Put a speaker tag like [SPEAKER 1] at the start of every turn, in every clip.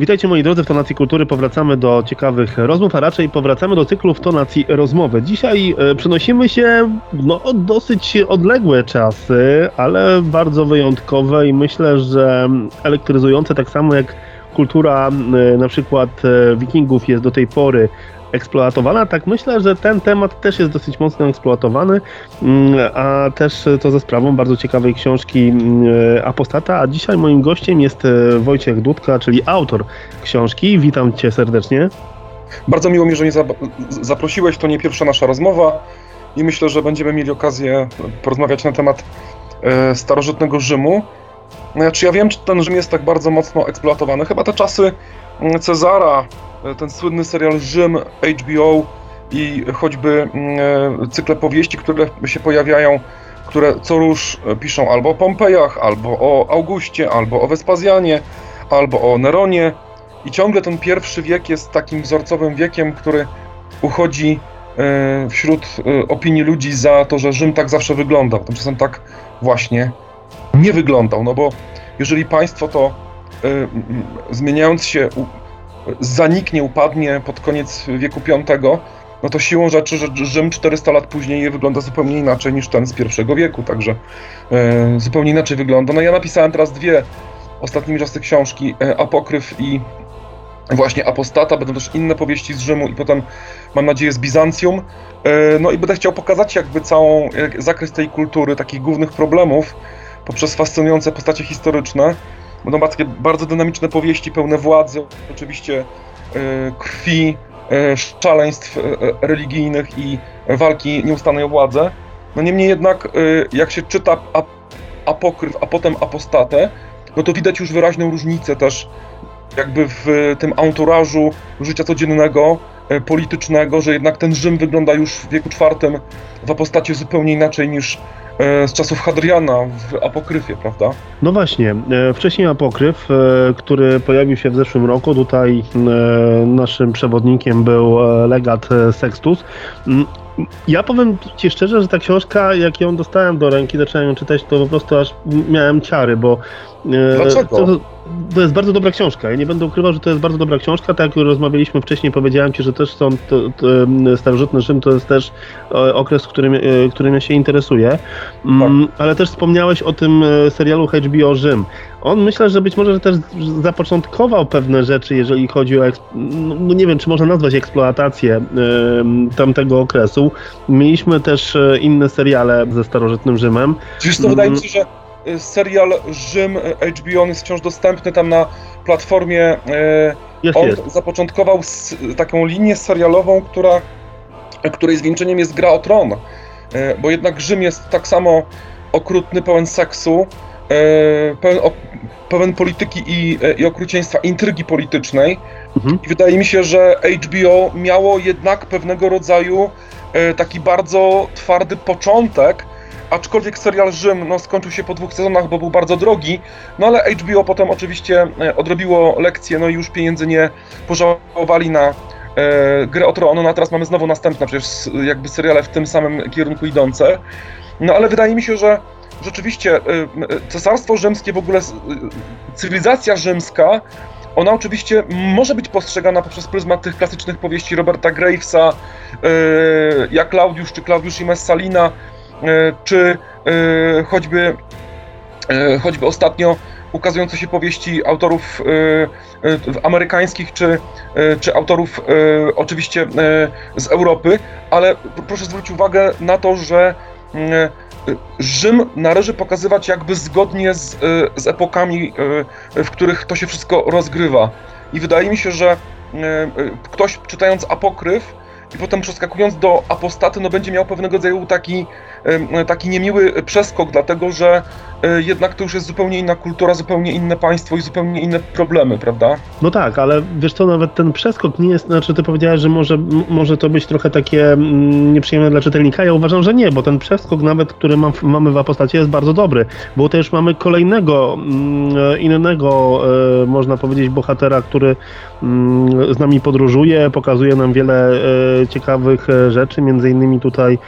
[SPEAKER 1] Witajcie moi drodzy, w Tonacji Kultury powracamy do ciekawych rozmów, a raczej powracamy do cyklu w Tonacji Rozmowy. Dzisiaj e, przenosimy się no, dosyć odległe czasy, ale bardzo wyjątkowe i myślę, że elektryzujące tak samo jak kultura e, na przykład e, wikingów jest do tej pory eksploatowana, tak myślę, że ten temat też jest dosyć mocno eksploatowany, mm, a też to ze sprawą bardzo ciekawej książki mm, Apostata, a dzisiaj moim gościem jest e, Wojciech Dudka, czyli autor książki. Witam Cię serdecznie.
[SPEAKER 2] Bardzo miło mi, że mnie zaprosiłeś, to nie pierwsza nasza rozmowa i myślę, że będziemy mieli okazję porozmawiać na temat e, starożytnego Rzymu. Znaczy ja wiem, czy ten Rzym jest tak bardzo mocno eksploatowany. Chyba te czasy Cezara, E, ten słynny serial Rzym, HBO i choćby mm, e, cykle powieści, które się pojawiają, które co róż e, piszą albo o Pompejach, albo o Augustie, albo o Wespazjanie, albo o Neronie. I ciągle ten pierwszy wiek jest takim wzorcowym wiekiem, który uchodzi wśród opinii ludzi za to, że Rzym tak zawsze wyglądał. Tymczasem tak właśnie nie wyglądał, no bo jeżeli państwo to zmieniając się zaniknie, upadnie pod koniec wieku V, no to siłą rzeczy, że Rzym 400 lat później wygląda zupełnie inaczej niż ten z pierwszego wieku, także e, zupełnie inaczej wygląda. No ja napisałem teraz dwie ostatnimi czasy książki, e, Apokryf i właśnie Apostata, będą też inne powieści z Rzymu i potem mam nadzieję z Bizancjum. No i będę chciał pokazać jakby całą jak, zakres tej kultury, takich głównych problemów poprzez fascynujące postacie historyczne. Będą takie bardzo dynamiczne powieści, pełne władzy, oczywiście e, krwi, e, szaleństw e, religijnych i walki nieustannej o władzę. No niemniej jednak, jak się czyta apokryf, a potem apostatę, no to widać już wyraźną różnicę też jakby w tym anturażu życia codziennego, politycznego, że jednak ten Rzym wygląda już w wieku IV w apostacie zupełnie inaczej niż z czasów Hadriana w Apokryfie, prawda?
[SPEAKER 1] No właśnie, e, wcześniej Apokryf, e, który pojawił się w zeszłym roku, tutaj naszym przewodnikiem był legat Sextus. Mm, ja powiem Ci szczerze, że ta książka, jak ją dostałem do ręki, zacząłem ją czytać, to po prostu aż miałem ciary, bo...
[SPEAKER 2] Dlaczego?
[SPEAKER 1] To, to jest bardzo dobra książka. Ja nie będę ukrywał, że to jest bardzo dobra książka. Tak jak rozmawialiśmy wcześniej, powiedziałem Ci, że też są to, to, starożytny Rzym to jest też okres, którym, e, którym ja się interesuję. Mm, tak. Ale też wspomniałeś o tym e, serialu HBO Rzym. On myślę, że być może też zapoczątkował pewne rzeczy, jeżeli chodzi o, no, no nie wiem, czy można nazwać eksploatację tamtego okresu. Mieliśmy też e, inne seriale ze starożytnym Rzymem.
[SPEAKER 2] Wiesz to wydaje mi się, że serial Rzym HBO jest wciąż dostępny tam na platformie. E,
[SPEAKER 1] jest,
[SPEAKER 2] on
[SPEAKER 1] jest.
[SPEAKER 2] zapoczątkował taką linię serialową, która, której zwieńczeniem jest Gra o Tron. Bo jednak Rzym jest tak samo okrutny, pełen seksu, pełen, pełen polityki i, i okrucieństwa, intrygi politycznej. Mhm. I wydaje mi się, że HBO miało jednak pewnego rodzaju taki bardzo twardy początek, aczkolwiek serial Rzym no, skończył się po dwóch sezonach, bo był bardzo drogi, no ale HBO potem oczywiście e, odrobiło lekcję, no i już pieniędzy nie pożałowali na e, grę o Tron, no a teraz mamy znowu następne przecież jakby seriale w tym samym kierunku idące. No ale wydaje mi się, że rzeczywiście e, cesarstwo rzymskie, w ogóle e, cywilizacja rzymska, ona oczywiście może być postrzegana poprzez pryzmat tych klasycznych powieści Roberta Gravesa, jak Claudiusz czy Claudiusz i Messalina, E, czy e, choćby, e, choćby ostatnio ukazujące się powieści autorów amerykańskich czy, czy autorów oczywiście z Europy, ale proszę zwrócić uwagę na to, że Rzym należy pokazywać jakby zgodnie z, z epokami, w których to się wszystko rozgrywa. I wydaje mi się, że ktoś czytając apokryf i potem przeskakując do apostaty, no będzie miał pewnego rodzaju taki, taki niemiły przeskok, dlatego że e, jednak to już jest zupełnie inna kultura, zupełnie inne państwo i zupełnie inne problemy, prawda?
[SPEAKER 1] No tak, ale wiesz co, nawet ten przeskok nie jest, znaczy ty powiedziałeś, że może, może to być trochę takie nieprzyjemne dla czytelnika, ja uważam, że nie, bo ten przeskok nawet, który mam, mamy w apostacie jest bardzo dobry, bo też mamy kolejnego, innego, e, można powiedzieć, bohatera, który z nami podróżuje, pokazuje nam wiele e, ciekawych rzeczy, między innymi tutaj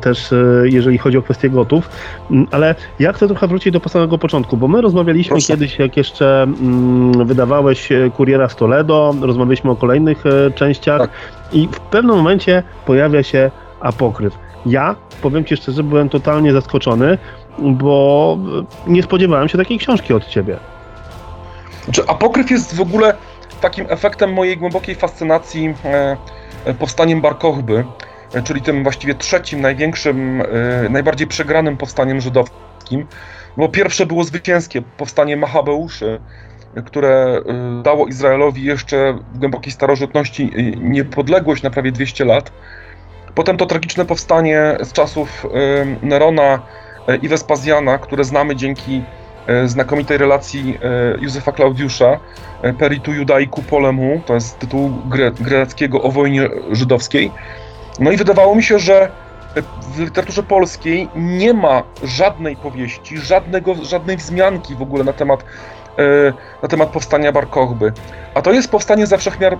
[SPEAKER 1] też jeżeli chodzi o kwestię gotów, mm, ale ja chcę trochę wrócić do samego początku, bo my rozmawialiśmy Proszę. kiedyś, jak jeszcze mm, wydawałeś Kuriera z Toledo, rozmawialiśmy o kolejnych częściach tak. i w pewnym momencie pojawia się apokryf. Ja, powiem Ci szczerze, byłem totalnie zaskoczony, bo nie spodziewałem się takiej książki od Ciebie.
[SPEAKER 2] Znaczy, apokryf jest w ogóle takim efektem mojej głębokiej fascynacji e, e powstaniem Bar Kochby, e, czyli tym właściwie trzecim, największym, e, najbardziej przegranym powstaniem żydowskim. Bo pierwsze było zwycięskie, powstanie Machabeuszy, które e, dało Izraelowi jeszcze w głębokiej starożytności niepodległość na prawie 200 lat. Potem to tragiczne powstanie z czasów Nerona i Wespazjana, które znamy dzięki znakomitej relacji Józefa Klaudiusza, Peritu Judaiku Polemu, to jest tytuł gre greckiego o wojnie żydowskiej. No i wydawało mi się, że w literaturze polskiej nie ma żadnej powieści, żadnego, żadnej wzmianki w ogóle na temat, na temat powstania Bar Kochby. A to jest powstanie ze wszechmiar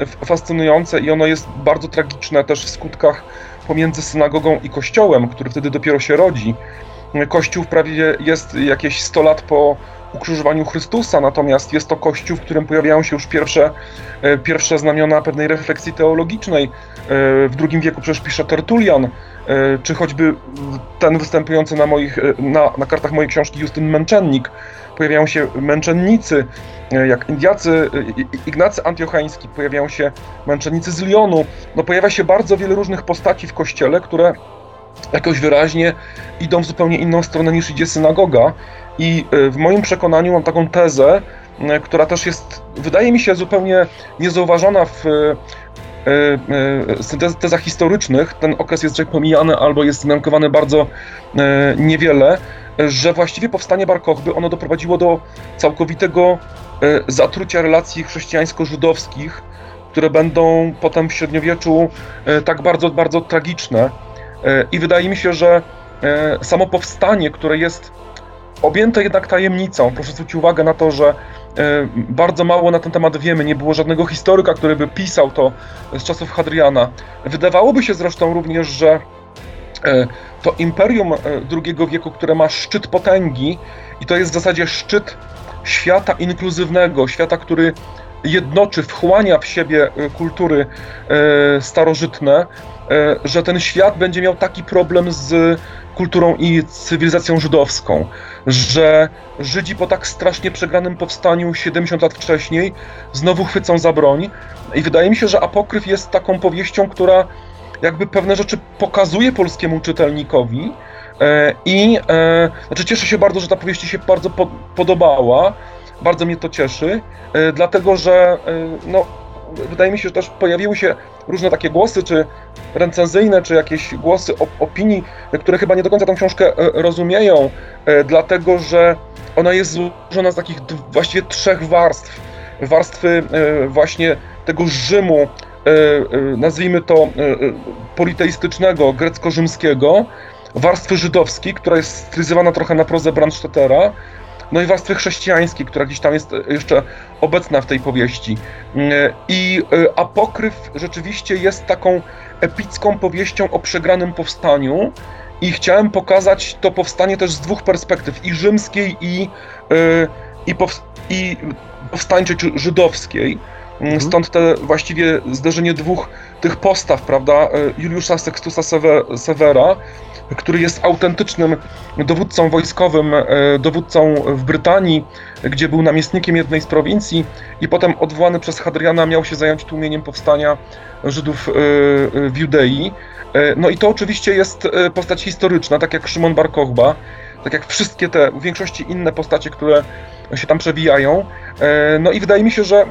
[SPEAKER 2] e, fascynujące i ono jest bardzo tragiczne też w skutkach pomiędzy synagogą i kościołem, który wtedy dopiero się rodzi. Kościół prawie jest jakieś 100 lat po ukrzyżowaniu Chrystusa, natomiast jest to kościół, w którym pojawiają się już pierwsze, e, pierwsze znamiona pewnej refleksji teologicznej. E, w II wieku przecież pisze Tertulian, czy choćby ten występujący na, moich, na, na kartach mojej książki Justyn Męczennik, pojawiają się męczennicy, e, jak Indiacy, e, Ignacy Antiochański, pojawiają się męczennicy z Lyonu. No pojawia się bardzo wiele różnych postaci w kościele, które jakoś wyraźnie idą w zupełnie inną stronę niż idzie synagoga. I e, w moim przekonaniu mam taką tezę, która też jest, wydaje mi się, zupełnie niezauważona w syntezach historycznych. Ten okres jest tutaj pomijany albo jest zmiankowany bardzo niewiele, że właściwie powstanie Bar Kochby ono doprowadziło do całkowitego e, zatrucia relacji chrześcijańsko-żydowskich, które będą potem w średniowieczu e, tak bardzo, bardzo tragiczne. E, I wydaje mi się, że samo powstanie, które jest objęte jednak tajemnicą, proszę zwrócić uwagę na to, że bardzo mało na ten temat wiemy, nie było żadnego historyka, który by pisał to z czasów Hadriana. Wydawałoby się zresztą również, że to imperium e, II wieku, które ma szczyt potęgi i to jest w zasadzie szczyt świata inkluzywnego, świata, który jednoczy, wchłania w siebie e, kultury e, starożytne, że ten świat będzie miał taki problem z kulturą i cywilizacją żydowską, że Żydzi po tak strasznie przegranym powstaniu 70 lat wcześniej znowu chwycą za broń. I wydaje mi się, że Apokryf jest taką powieścią, która jakby pewne rzeczy pokazuje polskiemu czytelnikowi. E, I e, znaczy cieszę się bardzo, że ta powieść się bardzo po, podobała. Bardzo mnie to cieszy, e, dlatego że no, wydaje mi się, że też pojawiły się różne takie głosy, czy recenzyjne, czy jakieś głosy opinii, które chyba nie do końca tę książkę rozumieją, dlatego że ona jest złożona z takich właściwie trzech warstw. Warstwy właśnie tego Rzymu, E, e, nazwijmy to, e, politeistycznego, grecko-rzymskiego, warstwy żydowskiej, która jest stylizowana trochę na prozę Brandstättera, no i warstwy chrześcijańskiej, która gdzieś tam jest jeszcze obecna w tej powieści. I Apokryf rzeczywiście jest taką epicką powieścią o przegranym powstaniu i chciałem pokazać to powstanie też z dwóch perspektyw, i rzymskiej, i, i, pow, i żydowskiej. Mhm. Stąd te właściwie zderzenie dwóch tych postaw, prawda? E, Juliusza Sextusa Severa, który jest autentycznym dowódcą wojskowym, e, dowódcą w Brytanii, gdzie był namiestnikiem jednej z prowincji i potem odwołany przez Hadriana miał się zająć tłumieniem powstania Żydów e, w Judei. No i to oczywiście jest postać historyczna, tak jak Szymon Bar Kochba, tak jak wszystkie te, w większości inne postacie, które się tam przewijają. No i wydaje mi się, że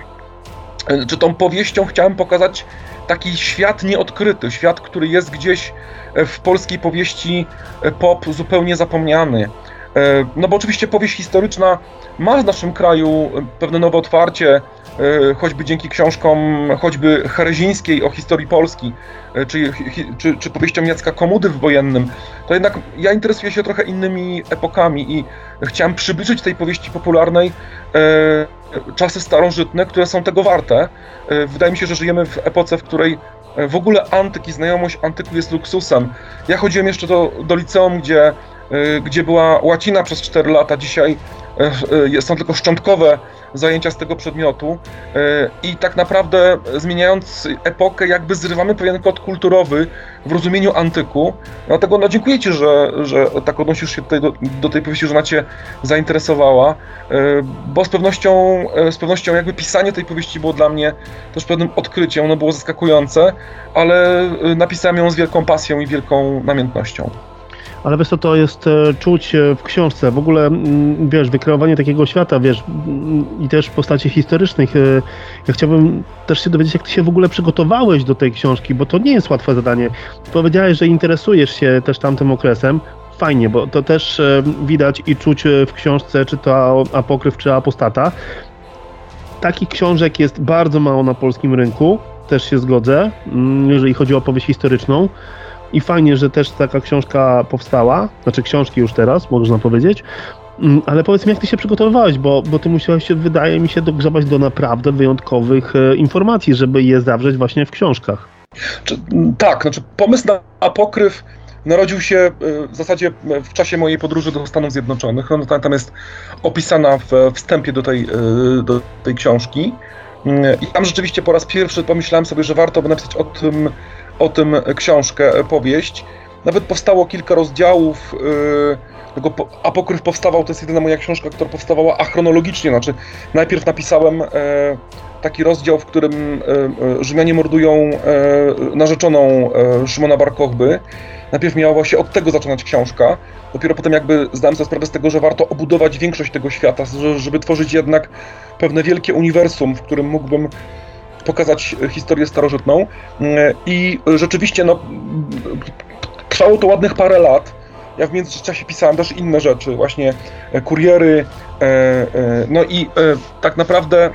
[SPEAKER 2] czy tą powieścią chciałem pokazać taki świat nieodkryty, świat, który jest gdzieś e, w polskiej powieści e, pop zupełnie zapomniany. E, no bo oczywiście powieść historyczna ma w naszym kraju pewne nowe otwarcie, choćby dzięki książkom choćby Herezińskiej o historii Polski, czy, czy, czy powieściom Jacka Komudy w wojennym, to jednak ja interesuję się trochę innymi epokami i chciałem przybliżyć tej powieści popularnej czasy starożytne, które są tego warte. E, wydaje mi się, że żyjemy w epoce, w której e, w ogóle antyki, znajomość antyku jest luksusem. Ja chodziłem jeszcze do, do liceum, gdzie, e, gdzie była łacina przez 4 lata, dzisiaj są tylko szczątkowe zajęcia z tego przedmiotu i tak naprawdę zmieniając epokę jakby zrywamy pewien kod kulturowy w rozumieniu antyku. Dlatego no, dziękuję Ci, że, że tak odnosisz się tutaj do, do tej powieści, że ona Cię zainteresowała, bo z pewnością, z pewnością jakby pisanie tej powieści było dla mnie też pewnym odkryciem, ono było zaskakujące, ale napisałem ją z wielką pasją i wielką namiętnością.
[SPEAKER 1] Ale wiesz co, to jest e, czuć e, w książce, w ogóle, mm, wiesz, wykreowanie takiego świata, wiesz, mm, i też postaci historycznych. E, ja chciałbym też się dowiedzieć, jak ty się w ogóle przygotowałeś do tej książki, bo to nie jest łatwe zadanie. Powiedziałeś, że interesujesz się też tamtym okresem. Fajnie, bo to też widać i czuć w książce, czy to apokryf, czy apostata. Takich książek jest bardzo mało na polskim rynku, też się zgodzę, mm, jeżeli chodzi o opowieść historyczną i fajnie, że też taka książka powstała, znaczy książki już teraz, można powiedzieć, mm, ale powiedz mi, jak ty się przygotowywałeś, bo, bo ty musiałeś się, wydaje mi się, dogrzebać do naprawdę wyjątkowych e, informacji, żeby je zawrzeć właśnie w książkach.
[SPEAKER 2] Czy, tak, znaczy pomysł na apokryf narodził się e, w zasadzie w czasie mojej podróży do Stanów Zjednoczonych. Ona tam jest opisana w wstępie do tej, e, do tej książki. Mm, I tam rzeczywiście po raz pierwszy pomyślałem sobie, że warto by napisać o tym, o tym książkę, powieść. Nawet powstało kilka rozdziałów. Yy, tego Apokryf powstawał, to jest jedyna moja książka, która powstawała achronologicznie. Znaczy, najpierw napisałem e, taki rozdział, w którym e, e, Rzymianie mordują narzeczoną Szymona Barkochby. Najpierw miała się od tego zaczynać książka. Dopiero potem jakby zdałem sobie sprawę z tego, że warto obudować większość tego świata, żeby tworzyć jednak pewne wielkie uniwersum, w którym mógłbym pokazać historię starożytną. I rzeczywiście no, trwało to ładnych parę lat. Ja w międzyczasie pisałem też inne rzeczy, właśnie kuriery. E, e, no i e, tak naprawdę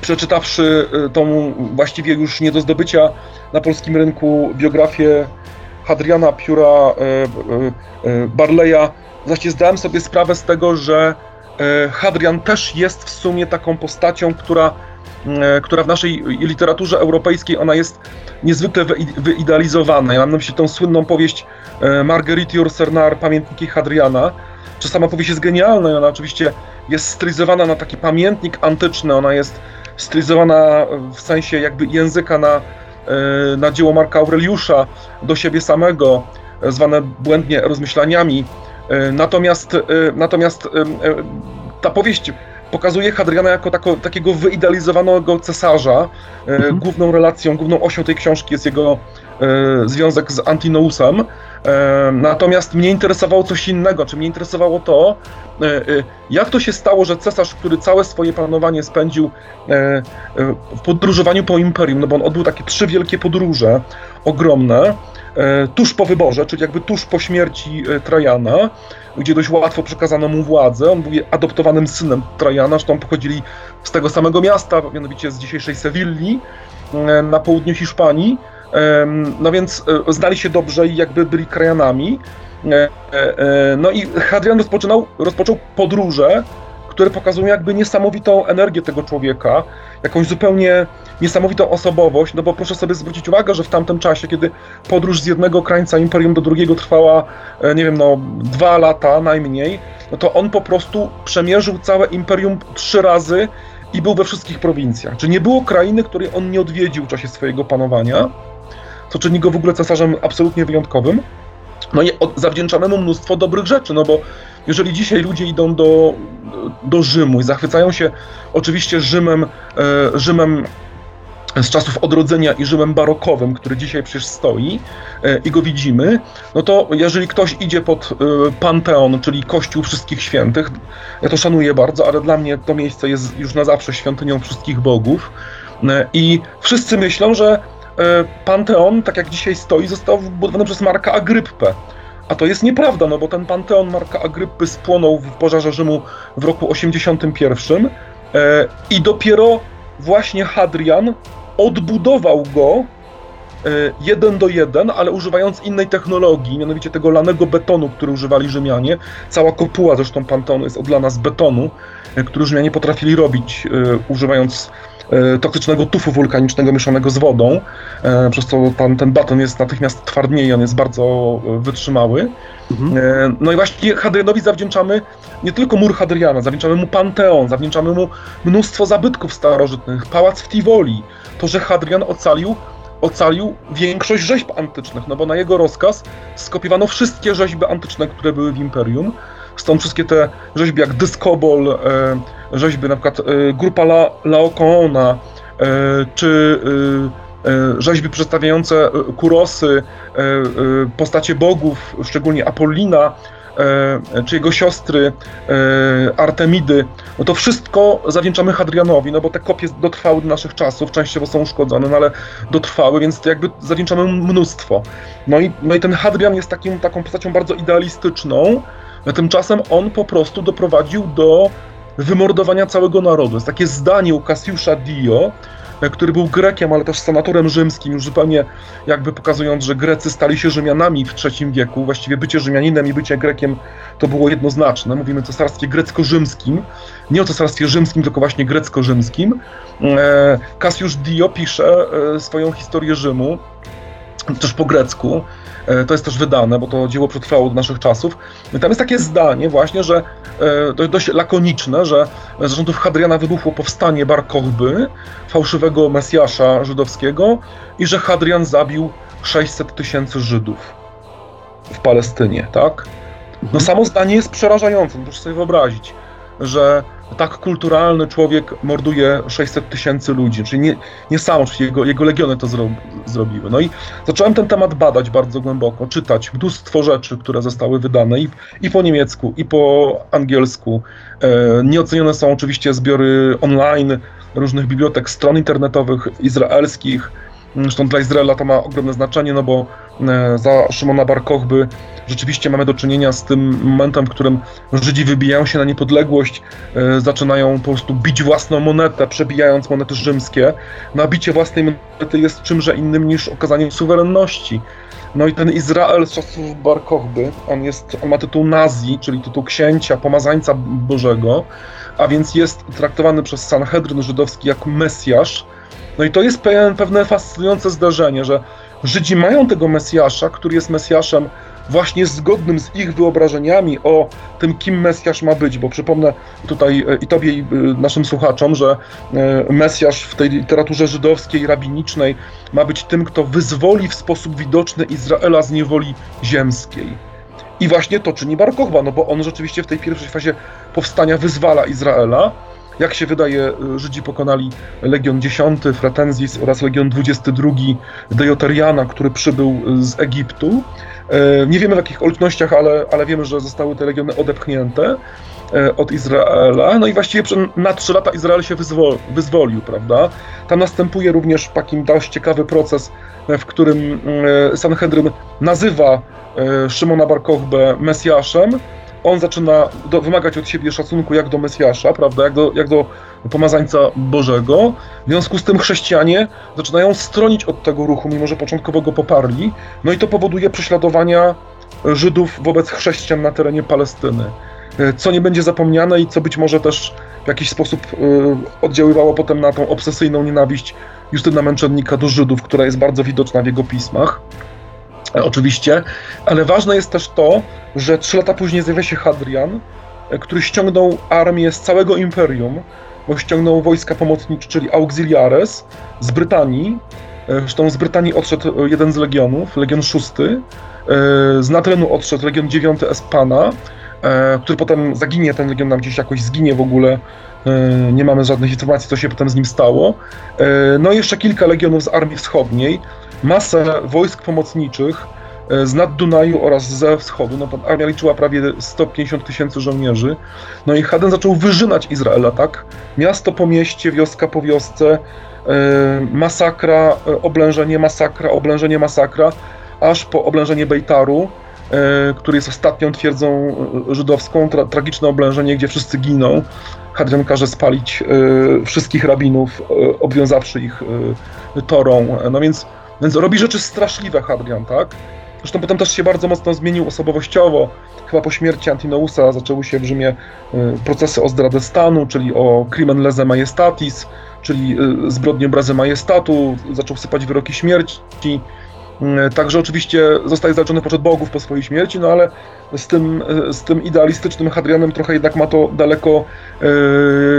[SPEAKER 2] przeczytawszy tą właściwie już nie do zdobycia na polskim rynku biografię Hadriana Pióra Barleya, właściwie zdałem sobie sprawę z tego, że Hadrian też jest w sumie taką postacią, która E, która w naszej literaturze europejskiej ona jest niezwykle wyidealizowana. Ja mam na myśli tą słynną powieść e, Marguerite Yourcenar, Pamiętniki Hadriana. Czy sama powieść jest genialna, ona oczywiście jest stylizowana na taki pamiętnik antyczny, ona jest stylizowana w sensie jakby języka na, e, na dzieło Marka Aureliusza do siebie samego, zwane błędnie rozmyślaniami. Natomiast, natomiast ta powieść pokazuje Hadriana jako tako, takiego wyidealizowanego cesarza. E, mhm. Główną relacją, główną osią tej książki jest jego e, związek z Antinousem. E, natomiast mnie interesowało coś innego, czy mnie interesowało to, e, e, jak to się stało, że cesarz, który całe swoje panowanie spędził e, w podróżowaniu po imperium, no bo on odbył takie trzy wielkie podróże, ogromne, tuż po wyborze, czyli jakby tuż po śmierci Trajana, gdzie dość łatwo przekazano mu władzę. On był adoptowanym synem Trajana, zresztą pochodzili z tego samego miasta, mianowicie z dzisiejszej Sewilli e, na południu Hiszpanii. No więc e, znali się dobrze i jakby byli krajanami. E, no i Hadrian rozpoczynał, rozpoczął podróże które pokazują jakby niesamowitą energię tego człowieka, jakąś zupełnie niesamowitą osobowość, no bo proszę sobie zwrócić uwagę, że w tamtym czasie, kiedy podróż z jednego krańca imperium do drugiego trwała, e, nie wiem, no dwa lata najmniej, no to on po prostu przemierzył całe imperium trzy razy i był we wszystkich prowincjach. Czy nie było krainy, której on nie odwiedził w czasie swojego panowania, co czyni go w ogóle cesarzem absolutnie wyjątkowym. No i zawdzięczamy mu mnóstwo dobrych rzeczy, no bo jeżeli dzisiaj ludzie idą do, do Rzymu i zachwycają się oczywiście Rzymem, e, Rzymem z czasów odrodzenia i Rzymem barokowym, który dzisiaj przecież stoi e, i go widzimy, no to jeżeli ktoś idzie pod e, Panteon, czyli Kościół Wszystkich Świętych, ja to szanuję bardzo, ale dla mnie to miejsce jest już na zawsze świątynią wszystkich bogów i wszyscy myślą, że Panteon, tak jak dzisiaj stoi, został wybudowany przez Marka Agryppę. A to jest nieprawda, no bo ten Panteon Marka Agrypy spłonął w pożarze Rzymu w roku 81 e, i dopiero właśnie Hadrian odbudował go e, jeden do jeden, ale używając innej technologii, mianowicie tego lanego betonu, który używali Rzymianie. Cała kopuła zresztą Panteonu jest odlana z betonu, e, który Rzymianie potrafili robić, używając toksycznego tufu wulkanicznego mieszanego z wodą, e, przez co tam, ten baton jest natychmiast twardnieje, on jest bardzo e, wytrzymały.
[SPEAKER 1] Mhm.
[SPEAKER 2] E, No i właśnie Hadrianowi zawdzięczamy nie tylko mur Hadriana, zawdzięczamy mu Panteon, zawdzięczamy mu mnóstwo zabytków starożytnych, pałac w Tivoli, to, że Hadrian ocalił, ocalił większość rzeźb antycznych, no bo na jego rozkaz skopiowano wszystkie rzeźby antyczne, które były w Imperium, stąd wszystkie te rzeźby jak Dyskobol, e, rzeźby na przykład e, Grupa La, Laocoona, e, czy e, e, rzeźby przedstawiające e, kurosy, postacie bogów, szczególnie Apollina, czy jego siostry Artemidy, no to wszystko zawdzięczamy Hadrianowi, no bo te kopie dotrwały do naszych czasów, częściowo są uszkodzone, no ale dotrwały, więc jakby zawdzięczamy mnóstwo. No i, no i ten Hadrian jest takim, taką postacią bardzo idealistyczną, a tymczasem on po prostu doprowadził do wymordowania całego narodu. Jest takie zdanie u Cassiusza Dio, który był Grekiem, ale też senatorem rzymskim, już zupełnie jakby pokazując, że Grecy stali się Rzymianami w III wieku. Właściwie bycie Rzymianinem i bycie Grekiem to było jednoznaczne. Mówimy o cesarstwie grecko-rzymskim, nie o cesarstwie rzymskim, tylko właśnie grecko-rzymskim. E, Cassius Dio pisze e, swoją historię Rzymu, też po grecku. E, To jest też wydane, bo to dzieło przetrwało do naszych czasów. I tam jest takie zdanie właśnie, że e, dość lakoniczne, że z rządów Hadriana wybuchło powstanie Bar Kochby, fałszywego Mesjasza żydowskiego i że Hadrian zabił 600 tysięcy Żydów w Palestynie, tak? No samo zdanie jest przerażające, no proszę sobie wyobrazić, że tak kulturalny człowiek morduje 600 tysięcy ludzi, czyli nie, nie sam, jego, jego legiony to zro, zrobiły. No i zacząłem ten temat badać bardzo głęboko, czytać mnóstwo rzeczy, które zostały wydane i, i po niemiecku, i po angielsku. E, nieocenione są oczywiście zbiory online różnych bibliotek, stron internetowych izraelskich. Zresztą dla Izraela to ma ogromne znaczenie, no bo za Szymona Bar Kochby rzeczywiście mamy do czynienia z tym momentem, w którym Żydzi wybijają się na niepodległość, e, zaczynają po prostu bić własną monetę, przebijając monety rzymskie. No a bicie własnej monety jest czymże innym niż okazanie suwerenności. No i ten Izrael z czasów Bar Kochby, on, jest, on ma tytuł Nazi, czyli tytuł księcia, pomazańca Bożego, a więc jest traktowany przez Sanhedryn żydowski jako Mesjasz. No i to jest pewne fascynujące zdarzenie, że Żydzi mają tego Mesjasza, który jest Mesjaszem właśnie zgodnym z ich wyobrażeniami o tym, kim Mesjasz ma być, bo przypomnę tutaj e, i Tobie, i e, naszym słuchaczom, że e, Mesjasz w tej literaturze żydowskiej, rabinicznej ma być tym, kto wyzwoli w sposób widoczny Izraela z niewoli ziemskiej. I właśnie to czyni Bar Kochba, no bo on rzeczywiście w tej pierwszej fazie powstania wyzwala Izraela. Jak się wydaje, Żydzi pokonali Legion X, Fratenzis oraz Legion XXII Dejoteriana, który przybył z Egiptu. E, Nie wiemy w jakich okolicznościach, ale, ale wiemy, że zostały te legiony odepchnięte od Izraela. No i właściwie na trzy lata Izrael się wyzwol, wyzwolił, prawda? Tam następuje również taki dość ciekawy proces, w którym Sanhedryn nazywa Szymona Bar Kochbę Mesjaszem. On zaczyna do, wymagać od siebie szacunku jak do Mesjasza, prawda, jak do, jak do pomazańca Bożego. W związku z tym chrześcijanie zaczynają stronić od tego ruchu, mimo że początkowo go poparli. No i to powoduje prześladowania Żydów wobec chrześcijan na terenie Palestyny. E, Co nie będzie zapomniane i co być może też w jakiś sposób e, oddziaływało potem na tą obsesyjną nienawiść Justyna Męczennika do Żydów, która jest bardzo widoczna w jego pismach. E, Oczywiście, ale ważne jest też to, że trzy lata później zjawia się Hadrian, e, który ściągnął armię z całego imperium, bo ściągnął wojska pomocnicze, czyli auxiliares z Brytanii. E, Zresztą z Brytanii odszedł jeden z legionów, legion szósty. Z Natrenu odszedł legion dziewiąty Espana, który potem zaginie, ten legion nam gdzieś jakoś zginie w ogóle. Nie mamy żadnych informacji, co się potem z nim stało. No i jeszcze kilka legionów z Armii Wschodniej, masę wojsk pomocniczych e, z nad Dunaju oraz ze wschodu. No, armia liczyła prawie 150 tysięcy żołnierzy. No i Hadrian zaczął wyżynać Izraela, tak? Miasto po mieście, wioska po wiosce, e, masakra, e, oblężenie, masakra, oblężenie, masakra, aż po oblężenie Bejtaru, który jest ostatnią twierdzą żydowską, tra tragiczne oblężenie, gdzie wszyscy giną. Hadrian każe spalić wszystkich rabinów, obwiązawszy ich torą. No więc, więc robi rzeczy straszliwe Hadrian, tak? Zresztą potem też się bardzo mocno zmienił osobowościowo. Chyba po śmierci Antinousa zaczęły się w Rzymie y, procesy o zdradę stanu, czyli o crimen lese majestatis, czyli y, zbrodnie obrazy majestatu, zaczął sypać wyroki śmierci. Y, Także oczywiście zostaje zaleczony poczet bogów po swojej śmierci, no ale z tym, z tym idealistycznym Hadrianem trochę jednak ma to daleko y,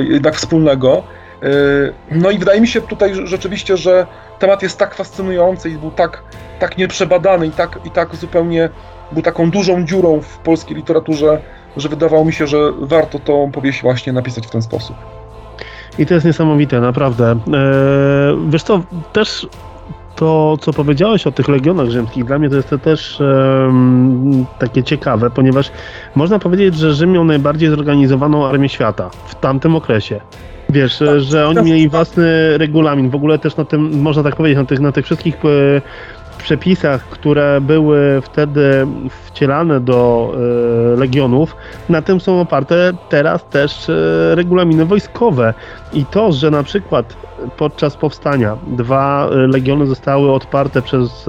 [SPEAKER 2] jednak wspólnego. Y, No i wydaje mi się tutaj rzeczywiście, że temat jest tak fascynujący i był tak, tak nieprzebadany i tak, i tak zupełnie był taką dużą dziurą w polskiej literaturze, że wydawało mi się, że warto tą powieść właśnie napisać w ten sposób.
[SPEAKER 1] I to jest niesamowite, naprawdę. Eee, wiesz co, też to, co powiedziałeś o tych legionach rzymskich, dla mnie to jest to też em, takie ciekawe, ponieważ można powiedzieć, że Rzym miał najbardziej zorganizowaną armię świata w tamtym okresie. Wiesz,
[SPEAKER 2] Tak,
[SPEAKER 1] że oni mieli własny regulamin, w ogóle też na tym, można tak powiedzieć, na tych, na tych wszystkich e, przepisach, które były wtedy wcielane do e, legionów, na tym są oparte teraz też e, regulaminy wojskowe. I to, że na przykład podczas powstania dwa legiony zostały odparte przez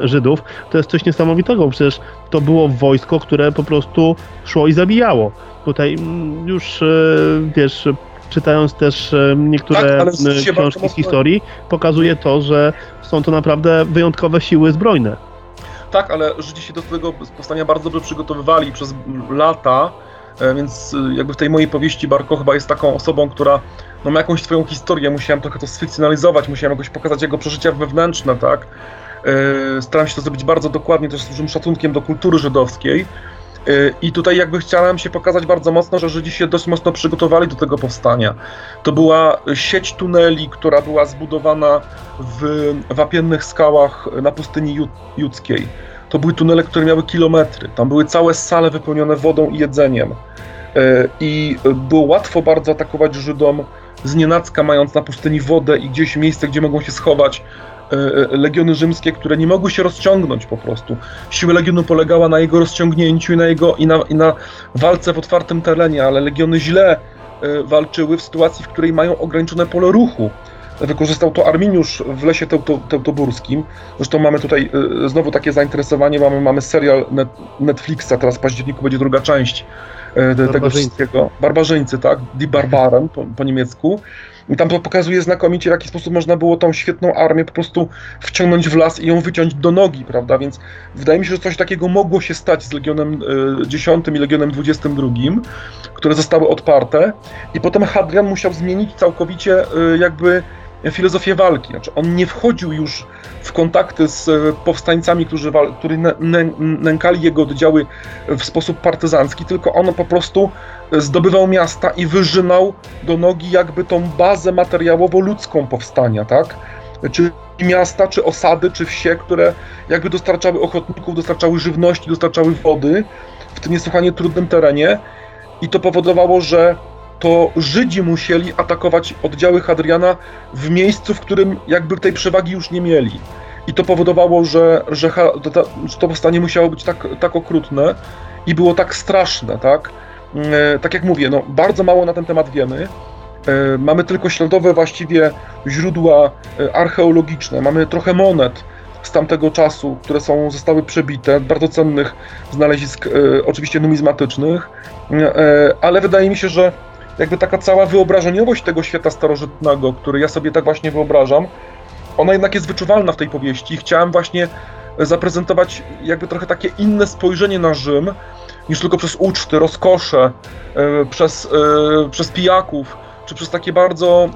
[SPEAKER 1] Żydów, to jest coś niesamowitego. Przecież to było wojsko, które po prostu szło i zabijało. Tutaj mm, już wiesz, czytając też e, niektóre
[SPEAKER 2] Tak,
[SPEAKER 1] książki z historii, pokazuje to, że są to naprawdę wyjątkowe siły zbrojne.
[SPEAKER 2] Tak, ale Żydzi się do tego powstania bardzo dobrze przygotowywali przez lata, e, więc e, jakby w tej mojej powieści Barko chyba jest taką osobą, która no, ma jakąś swoją historię, musiałem trochę to sfikcjonalizować, musiałem jakoś pokazać jego przeżycia wewnętrzne, tak? Staram się to zrobić bardzo dokładnie, też z dużym szacunkiem do kultury żydowskiej. I tutaj jakby chciałem się pokazać bardzo mocno, że Żydzi się dość mocno przygotowali do tego powstania. To była sieć tuneli, która była zbudowana w wapiennych skałach na pustyni Ju- judzkiej. To były tunele, które miały kilometry. Tam były całe sale wypełnione wodą i jedzeniem. E, I było łatwo bardzo atakować Żydom z nienacka, mając na pustyni wodę i gdzieś miejsce, gdzie mogą się schować legiony rzymskie, które nie mogły się rozciągnąć po prostu. Siła legionu polegała na jego rozciągnięciu i na, jego, i na, i na walce w otwartym terenie, ale legiony źle e, walczyły w sytuacji, w której mają ograniczone pole ruchu. Wykorzystał to Arminiusz w lesie teuto, teutoburskim. Zresztą mamy tutaj znowu takie zainteresowanie, mamy, mamy serial net, Netflixa, teraz w październiku będzie druga część tego
[SPEAKER 1] Barbarzyńcy.
[SPEAKER 2] wszystkiego. Barbarzyńcy, tak? Die Barbaren po, po niemiecku. I tam to pokazuje znakomicie, w jaki sposób można było tą świetną armię po prostu wciągnąć w las i ją wyciąć do nogi, prawda? Więc wydaje mi się, że coś takiego mogło się stać z Legionem y, 10 i Legionem 22, które zostały odparte. I potem Hadrian musiał zmienić całkowicie y, jakby filozofię walki. Znaczy, on nie wchodził już w kontakty z e, powstańcami, którzy, nękali jego oddziały w sposób partyzancki, tylko on po prostu zdobywał miasta i wyżynał do nogi jakby tą bazę materiałowo-ludzką powstania, tak? Czy miasta, czy osady, czy wsie, które jakby dostarczały ochotników, dostarczały żywności, dostarczały wody w tym niesłychanie trudnym terenie i to powodowało, że to Żydzi musieli atakować oddziały Hadriana w miejscu, w którym jakby tej przewagi już nie mieli. I to powodowało, że, że, to, powstanie musiało być tak, tak okrutne i było tak straszne, tak? E, tak jak mówię, no, bardzo mało na ten temat wiemy. E, mamy tylko śladowe właściwie źródła e, archeologiczne, mamy trochę monet z tamtego czasu, które są, zostały przebite, bardzo cennych znalezisk, oczywiście numizmatycznych, ale wydaje mi się, że jakby taka cała wyobrażeniowość tego świata starożytnego, który ja sobie tak właśnie wyobrażam, ona jednak jest wyczuwalna w tej powieści. Chciałem właśnie zaprezentować jakby trochę takie inne spojrzenie na Rzym, niż tylko przez uczty, rozkosze, e, przez, e, przez pijaków, czy przez takie bardzo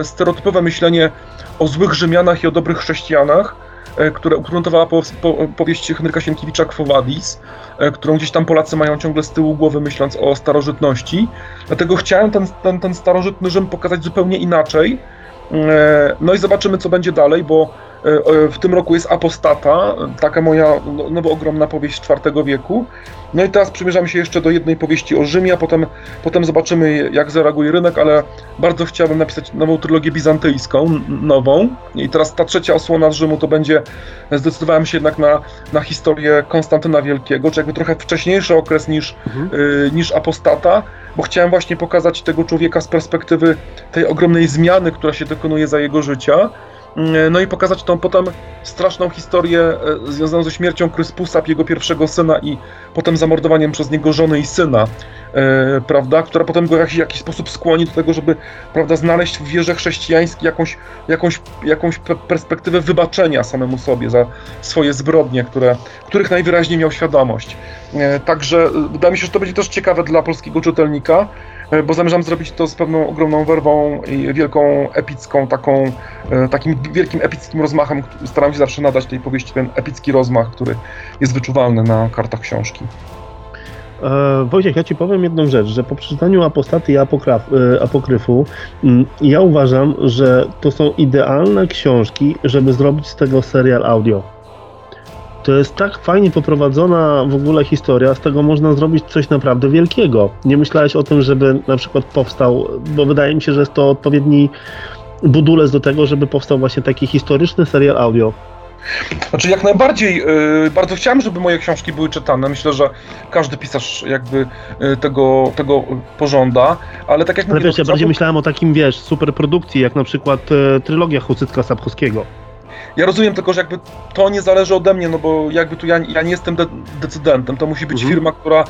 [SPEAKER 2] e, stereotypowe myślenie o złych Rzymianach i o dobrych chrześcijanach, e, które ukruntowała po, po, powieść Henryka Sienkiewicza Quo Vadis, e, którą gdzieś tam Polacy mają ciągle z tyłu głowy, myśląc o starożytności. Dlatego chciałem ten, ten, ten starożytny Rzym pokazać zupełnie inaczej. E, No i zobaczymy, co będzie dalej, bo e, e, w tym roku jest Apostata, taka moja no, nowo ogromna powieść IV wieku. No i teraz przymierzam się jeszcze do jednej powieści o Rzymie, a potem, potem zobaczymy, jak zareaguje rynek, ale bardzo chciałbym napisać nową trylogię bizantyjską, nową. I teraz ta trzecia osłona z Rzymu to będzie, zdecydowałem się jednak na, na historię Konstantyna Wielkiego, czy jakby trochę wcześniejszy okres niż,
[SPEAKER 1] Mhm.
[SPEAKER 2] y, niż Apostata, bo chciałem właśnie pokazać tego człowieka z perspektywy tej ogromnej zmiany, która się dokonuje za jego życia. Mm, No i pokazać tą potem straszną historię e, związaną ze śmiercią Kryspusa, jego pierwszego syna i potem zamordowaniem przez niego żony i syna, e, prawda, która potem go w jakiś, sposób skłoni do tego, żeby, prawda, znaleźć w wierze chrześcijańskiej jakąś, jakąś, jakąś pe- perspektywę wybaczenia samemu sobie za swoje zbrodnie, które, których najwyraźniej miał świadomość. E, Także e, wydaje mi się, że to będzie też ciekawe dla polskiego czytelnika, e, bo zamierzam zrobić to z pewną ogromną werwą i wielką, epicką, taką, e, takim wielkim epickim rozmachem. Staram się zawsze nadać tej powieści ten epicki rozmach, który jest wyczuwalny na kartach książki.
[SPEAKER 1] E, Wojciech, ja ci powiem jedną rzecz, że po przeczytaniu Apostaty i Apokraf, e, Apokryfu, mm, ja uważam, że to są idealne książki, żeby zrobić z tego serial audio. To jest tak fajnie poprowadzona w ogóle historia, z tego można zrobić coś naprawdę wielkiego. Nie myślałeś o tym, żeby na przykład powstał, bo wydaje mi się, że jest to odpowiedni budulec do tego, żeby powstał właśnie taki historyczny serial audio.
[SPEAKER 2] Znaczy jak najbardziej, y, bardzo chciałem, żeby moje książki były czytane. Myślę, że każdy pisarz jakby y, tego, tego pożąda, ale tak jak
[SPEAKER 1] Ale
[SPEAKER 2] mówię,
[SPEAKER 1] wiesz, ja bardziej myślałem o takim, wiesz, superprodukcji, jak na przykład e, trylogia Hucycka Sapkowskiego.
[SPEAKER 2] Ja rozumiem tylko, że jakby to nie zależy ode mnie, no bo jakby tu ja, ja nie jestem de decydentem, to musi być
[SPEAKER 1] Mhm.
[SPEAKER 2] firma, która,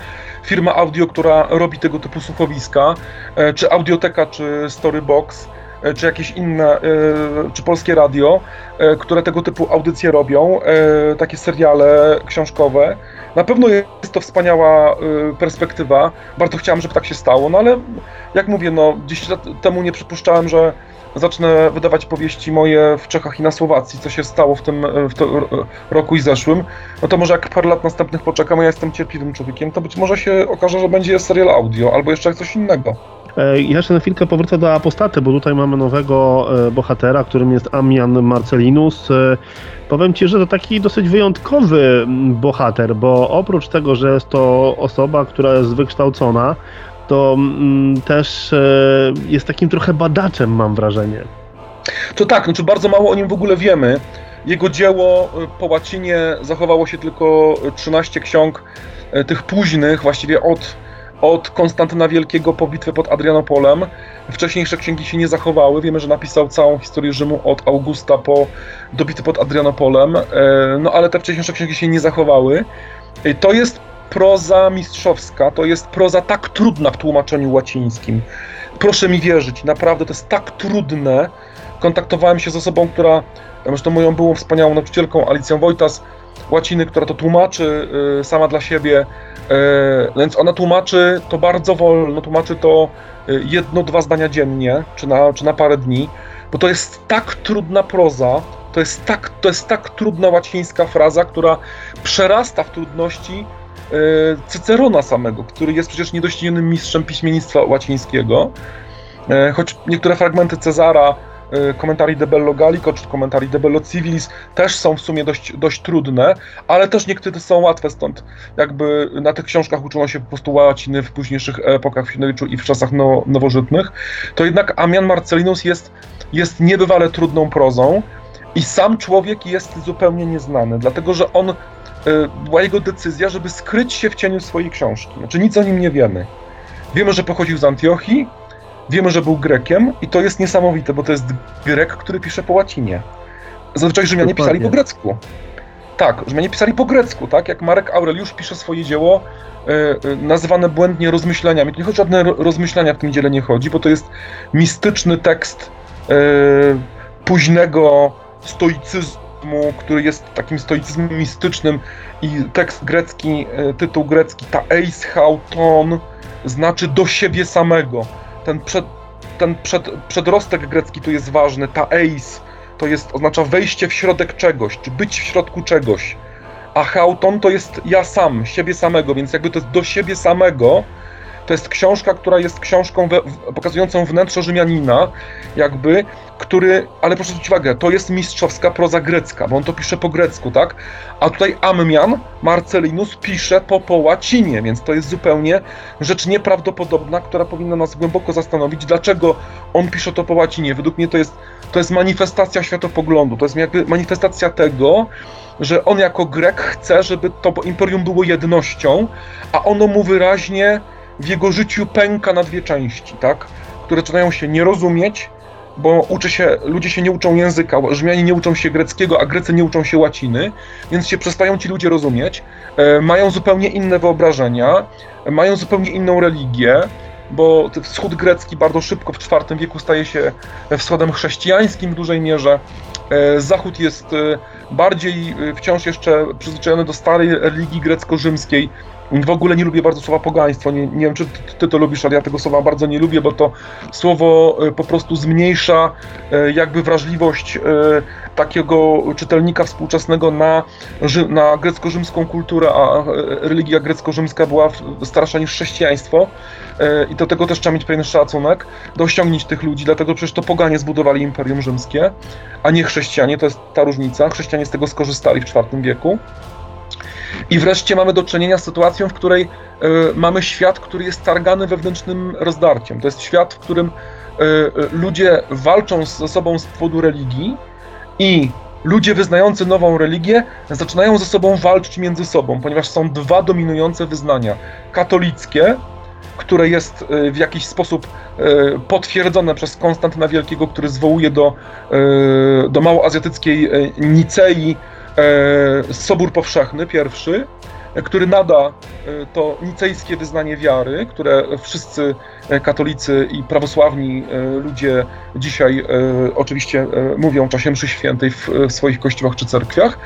[SPEAKER 2] firma audio, która robi tego typu słuchowiska, e, czy Audioteka, czy Storybox, e, czy jakieś inne, e, czy Polskie Radio, e, które tego typu audycje robią, takie seriale książkowe. Na pewno jest to wspaniała perspektywa, bardzo chciałem, żeby tak się stało, no ale jak mówię, no 10 lat temu nie przypuszczałem, że zacznę wydawać powieści moje w Czechach i na Słowacji, co się stało w tym w roku i zeszłym, no to może jak parę lat następnych poczekam, a ja jestem cierpliwym człowiekiem, to być może się okaże, że będzie serial audio albo jeszcze coś innego.
[SPEAKER 1] E, Ja jeszcze na chwilkę powrócę do Apostaty, bo tutaj mamy nowego e, bohatera, którym jest Amian Marcelinus. E, Powiem ci, że to taki dosyć wyjątkowy bohater, bo oprócz tego, że jest to osoba, która jest wykształcona, to mm, też e, jest takim trochę badaczem, mam wrażenie.
[SPEAKER 2] To tak, znaczy bardzo mało o nim w ogóle wiemy. Jego dzieło y, po łacinie zachowało się tylko 13 ksiąg y, tych późnych, właściwie od, od Konstantyna Wielkiego po bitwę pod Adrianopolem. Wcześniejsze księgi się nie zachowały. Wiemy, że napisał całą historię Rzymu od Augusta po, do bitwy pod Adrianopolem, y, no ale te wcześniejsze księgi się nie zachowały. To jest proza mistrzowska, to jest proza tak trudna w tłumaczeniu łacińskim. Proszę mi wierzyć, naprawdę to jest tak trudne, kontaktowałem się z osobą, która, zresztą moją byłą wspaniałą nauczycielką, Alicją Wojtas, łaciny, która to tłumaczy y, sama dla siebie, y, więc ona tłumaczy to bardzo wolno, tłumaczy to y, jedno, dwa zdania dziennie, czy na, czy na parę dni, bo to jest tak trudna proza, to jest tak, to jest tak trudna łacińska fraza, która przerasta w trudności Cycerona samego, który jest przecież niedoścignionym mistrzem piśmiennictwa łacińskiego, E, choć niektóre fragmenty Cezara, e, komentarii de Bello Gallico czy komentarii de Bello Civilis też są w sumie dość, dość trudne, ale też niektóre są łatwe, stąd jakby na tych książkach uczono się po prostu łaciny w późniejszych epokach w średniowieczu i w czasach no, nowożytnych, to jednak Amian Marcellinus jest, jest niebywale trudną prozą i sam człowiek jest zupełnie nieznany, dlatego że on, e, była jego decyzja, żeby skryć się w cieniu swojej książki, znaczy nic o nim nie wiemy. Wiemy, że pochodził z Antiochii, Wiemy, że był Grekiem i to jest niesamowite, bo to jest Grek, który pisze po łacinie. Zazwyczaj Rzymianie
[SPEAKER 1] Dokładnie.
[SPEAKER 2] pisali po grecku. Tak, Rzymianie pisali po grecku, tak? Jak Marek Aureliusz pisze swoje dzieło e, e, nazywane błędnie rozmyśleniami. To nie chodzi o żadne ro- rozmyślenia w tym dziele nie chodzi, bo to jest mistyczny tekst e, późnego stoicyzmu, który jest takim stoicyzmem mistycznym i tekst grecki, e, tytuł grecki ta eis hauton znaczy do siebie samego ten, przed, ten przed, przedrostek grecki tu jest ważny, ta eis, to jest, oznacza wejście w środek czegoś, czy być w środku czegoś. A hauton to jest ja sam, siebie samego, więc jakby to jest do siebie samego. To jest książka, która jest książką we, pokazującą wnętrze Rzymianina, jakby, który, ale proszę zwrócić uwagę, to jest mistrzowska proza grecka, bo on to pisze po grecku, tak? A tutaj Ammian, Marcellinus pisze po, po łacinie, więc to jest zupełnie rzecz nieprawdopodobna, która powinna nas głęboko zastanowić, dlaczego on pisze to po łacinie. Według mnie to jest, to jest manifestacja światopoglądu, to jest jakby manifestacja tego, że on jako Grek chce, żeby to imperium było jednością, a ono mu wyraźnie w jego życiu pęka na dwie części, tak? Które zaczynają się nie rozumieć, bo uczy się, ludzie się nie uczą języka, Rzymianie nie uczą się greckiego, a Grecy nie uczą się łaciny, więc się przestają ci ludzie rozumieć, e, mają zupełnie inne wyobrażenia, mają zupełnie inną religię, bo wschód grecki bardzo szybko w IV wieku staje się wschodem chrześcijańskim w dużej mierze. E, Zachód jest e, bardziej e, wciąż jeszcze przyzwyczajony do starej religii grecko-rzymskiej. W ogóle nie lubię bardzo słowa pogaństwo. Nie, nie wiem, czy ty, ty to lubisz, ale ja tego słowa bardzo nie lubię, bo to słowo po prostu zmniejsza jakby wrażliwość takiego czytelnika współczesnego na, na grecko-rzymską kulturę, a religia grecko-rzymska była starsza niż chrześcijaństwo. I do tego też trzeba mieć pewien szacunek, do tych ludzi, dlatego przecież to poganie zbudowali Imperium Rzymskie, a nie chrześcijanie, to jest ta różnica. Chrześcijanie z tego skorzystali w IV wieku. I wreszcie mamy do czynienia z sytuacją, w której y, mamy świat, który jest targany wewnętrznym rozdarciem. To jest świat, w którym y, y, ludzie walczą ze sobą z powodu religii i ludzie wyznający nową religię zaczynają ze sobą walczyć między sobą, ponieważ są dwa dominujące wyznania: katolickie, które jest e, w jakiś sposób e, potwierdzone przez Konstantyna Wielkiego, który zwołuje do, e, do małoazjatyckiej Nicei Sobór Powszechny pierwszy, który nada to nicejskie wyznanie wiary, które wszyscy katolicy i prawosławni ludzie dzisiaj oczywiście mówią w czasie mszy świętej w swoich kościołach czy cerkwiach.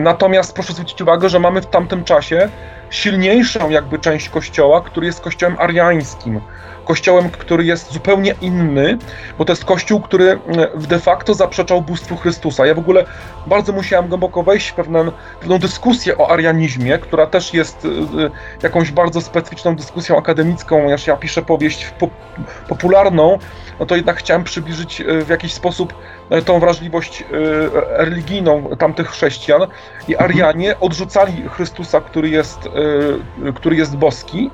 [SPEAKER 2] Natomiast proszę zwrócić uwagę, że mamy w tamtym czasie silniejszą jakby część kościoła, który jest kościołem ariańskim. Kościołem, który jest zupełnie inny, bo to jest kościół, który mm, de facto zaprzeczał bóstwu Chrystusa. Ja w ogóle bardzo musiałem głęboko wejść w pewną, pewną dyskusję o arianizmie, która też jest y, y, jakąś bardzo specyficzną dyskusją akademicką, ponieważ ja piszę powieść popularną, no to jednak chciałem przybliżyć w jakiś sposób tą wrażliwość religijną tamtych chrześcijan. I Arianie odrzucali Chrystusa, który jest, który jest boski,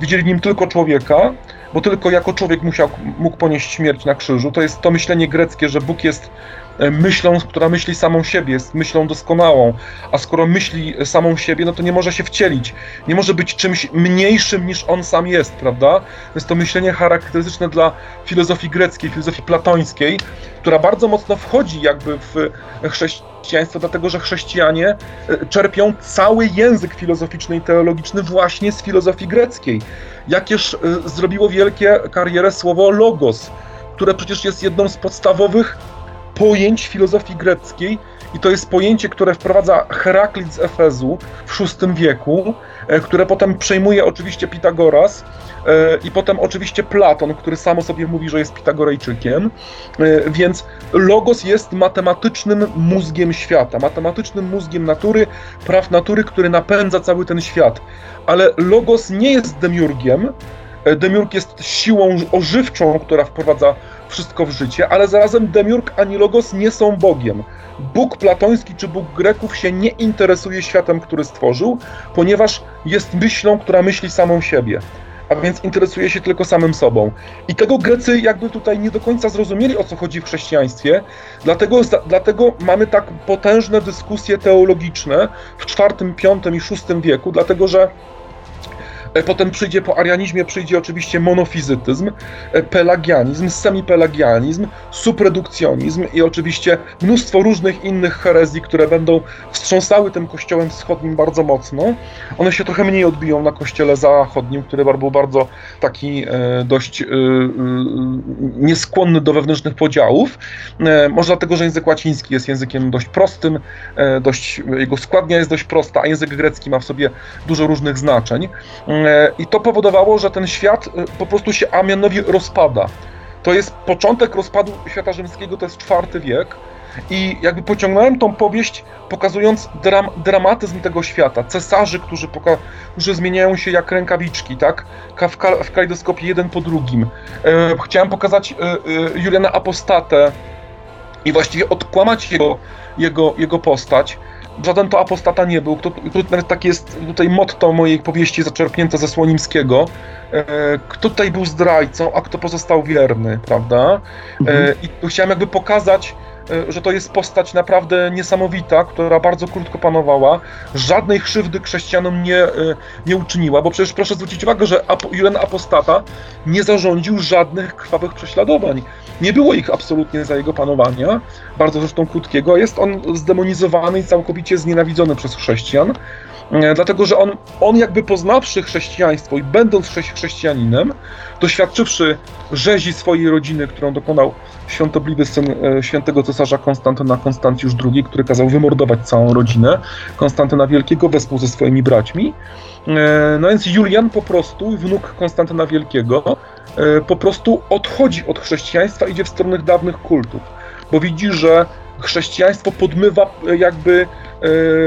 [SPEAKER 2] widzieli nim tylko człowieka, bo tylko jako człowiek musiał, mógł ponieść śmierć na krzyżu. To jest to myślenie greckie, że Bóg jest myślą, która myśli samą siebie, jest myślą doskonałą, a skoro myśli samą siebie, no to nie może się wcielić, nie może być czymś mniejszym niż on sam jest, prawda? Jest to myślenie charakterystyczne dla filozofii greckiej, filozofii platońskiej, która bardzo mocno wchodzi jakby w chrześcijaństwo, dlatego że chrześcijanie e, czerpią cały język filozoficzny i teologiczny właśnie z filozofii greckiej. Jakież e, zrobiło wielkie karierę słowo logos, które przecież jest jedną z podstawowych pojęć filozofii greckiej i to jest pojęcie, które wprowadza Heraklit z Efezu w VI wieku, e, które potem przejmuje oczywiście Pitagoras e, i potem oczywiście Platon, który sam o sobie mówi, że jest Pitagorejczykiem. E, więc logos jest matematycznym mózgiem świata, matematycznym mózgiem natury, praw natury, który napędza cały ten świat. Ale logos nie jest demiurgiem, Demiurg jest siłą ożywczą, która wprowadza wszystko w życie, ale zarazem Demiurg ani Logos nie są Bogiem. Bóg platoński czy Bóg Greków się nie interesuje światem, który stworzył, ponieważ jest myślą, która myśli samą siebie. A więc interesuje się tylko samym sobą. I tego Grecy jakby tutaj nie do końca zrozumieli, o co chodzi w chrześcijaństwie, dlatego, dlatego mamy tak potężne dyskusje teologiczne w IV, V i VI wieku, dlatego że potem przyjdzie po arianizmie, przyjdzie oczywiście monofizytyzm, e, pelagianizm, semipelagianizm, supredukcjonizm i oczywiście mnóstwo różnych innych herezji, które będą wstrząsały tym kościołem wschodnim bardzo mocno. One się trochę mniej odbiją na kościele zachodnim, który był bardzo taki e, dość nieskłonny do wewnętrznych podziałów. Może dlatego, że język łaciński jest językiem dość prostym, dość, jego składnia jest dość prosta, a język grecki ma w sobie dużo różnych znaczeń. E, I to powodowało, że ten świat e, po prostu się a mianowi rozpada. To jest początek rozpadu świata rzymskiego, to jest IV wiek. I jakby pociągnąłem tą powieść, pokazując dram, dramatyzm tego świata. Cesarzy, którzy, poka- którzy zmieniają się jak rękawiczki, tak? W, ka- w jeden po drugim. E, chciałem pokazać e, e, Juliana Apostatę i właściwie odkłamać jego, jego, jego postać żaden to apostata nie był. Nawet tak jest tutaj motto mojej powieści zaczerpnięte ze Słonimskiego. E, kto tutaj był zdrajcą, a kto pozostał wierny, prawda? E, mhm. I tu chciałem jakby pokazać e, że to jest postać naprawdę niesamowita, która bardzo krótko panowała, żadnej krzywdy chrześcijanom nie, nie uczyniła, bo przecież proszę zwrócić uwagę, że Julian Apostata nie zarządził żadnych krwawych prześladowań. Nie było ich absolutnie za jego panowania, bardzo zresztą krótkiego. Jest on zdemonizowany i całkowicie znienawidzony przez chrześcijan. E, dlatego że on, on jakby poznawszy chrześcijaństwo i będąc chrześcijaninem, doświadczywszy rzezi swojej rodziny, którą dokonał świątobliwy syn e, świętego cesarza Konstantyna Konstancjusz II, który kazał wymordować całą rodzinę Konstantyna Wielkiego wespół ze swoimi braćmi. E, no więc Julian po prostu, wnuk Konstantyna Wielkiego, po prostu odchodzi od chrześcijaństwa, idzie w stronę dawnych kultów, bo widzi, że chrześcijaństwo podmywa jakby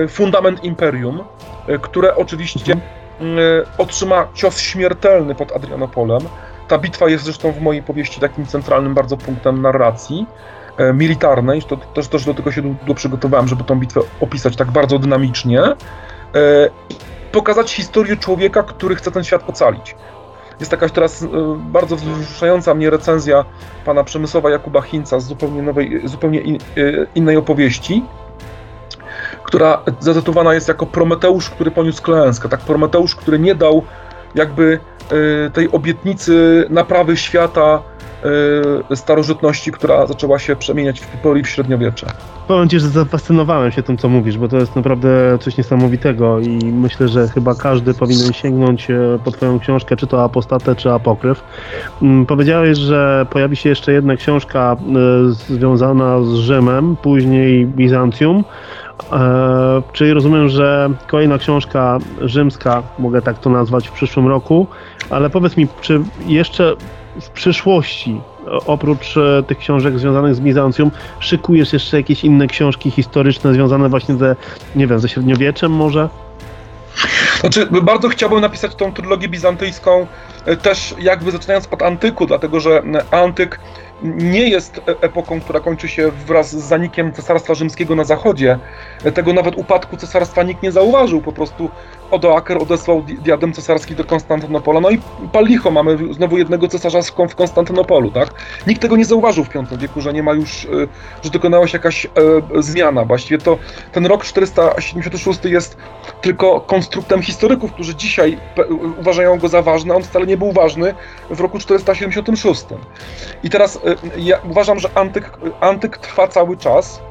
[SPEAKER 2] fundament imperium, E, które oczywiście mhm. e, otrzyma cios śmiertelny pod Adrianopolem. Ta bitwa jest zresztą w mojej powieści takim centralnym bardzo punktem narracji e, militarnej, to też, też do tego się długo przygotowałem, żeby tą bitwę opisać tak bardzo dynamicznie. Pokazać historię człowieka, który chce ten świat ocalić. Jest jakaś teraz bardzo wzruszająca mnie recenzja pana Przemysłowa Jakuba Hinca z zupełnie nowej, zupełnie in, innej opowieści, która zatytułowana jest jako Prometeusz, który poniósł klęskę. Tak, Prometeusz, który nie dał jakby y, tej obietnicy naprawy świata starożytności, która zaczęła się przemieniać w Pipoli w średniowiecze.
[SPEAKER 1] Powiem Ci, że zafascynowałem się tym, co mówisz, bo to jest naprawdę coś niesamowitego i myślę, że chyba każdy powinien sięgnąć e, po Twoją książkę, czy to Apostatę, czy Apokryf. Mm, powiedziałeś, że pojawi się jeszcze jedna książka e, związana z Rzymem, później Bizancjum. E, czyli rozumiem, że kolejna książka rzymska, mogę tak to nazwać, w przyszłym roku, ale powiedz mi, czy jeszcze w przyszłości, oprócz e, tych książek związanych z Bizancjum, szykujesz jeszcze jakieś inne książki historyczne związane właśnie ze, nie wiem, ze średniowieczem może?
[SPEAKER 2] Znaczy, bardzo chciałbym napisać tą trylogię bizantyjską e, też jakby zaczynając od antyku, dlatego że antyk nie jest e, epoką, która kończy się wraz z zanikiem Cesarstwa Rzymskiego na zachodzie. Tego nawet upadku cesarstwa nikt nie zauważył. Po prostu Odoaker odesłał diadem cesarski do Konstantynopola. No i palicho, mamy znowu jednego cesarza w Konstantynopolu, tak? Nikt tego nie zauważył w V wieku, że nie ma już, e, że dokonała się jakaś e, zmiana. Właściwie to ten rok 476 jest tylko konstruktem historyków, którzy dzisiaj uważają go za ważny, on wcale nie był ważny w roku 476. I teraz ja uważam, że antyk, antyk trwa cały czas.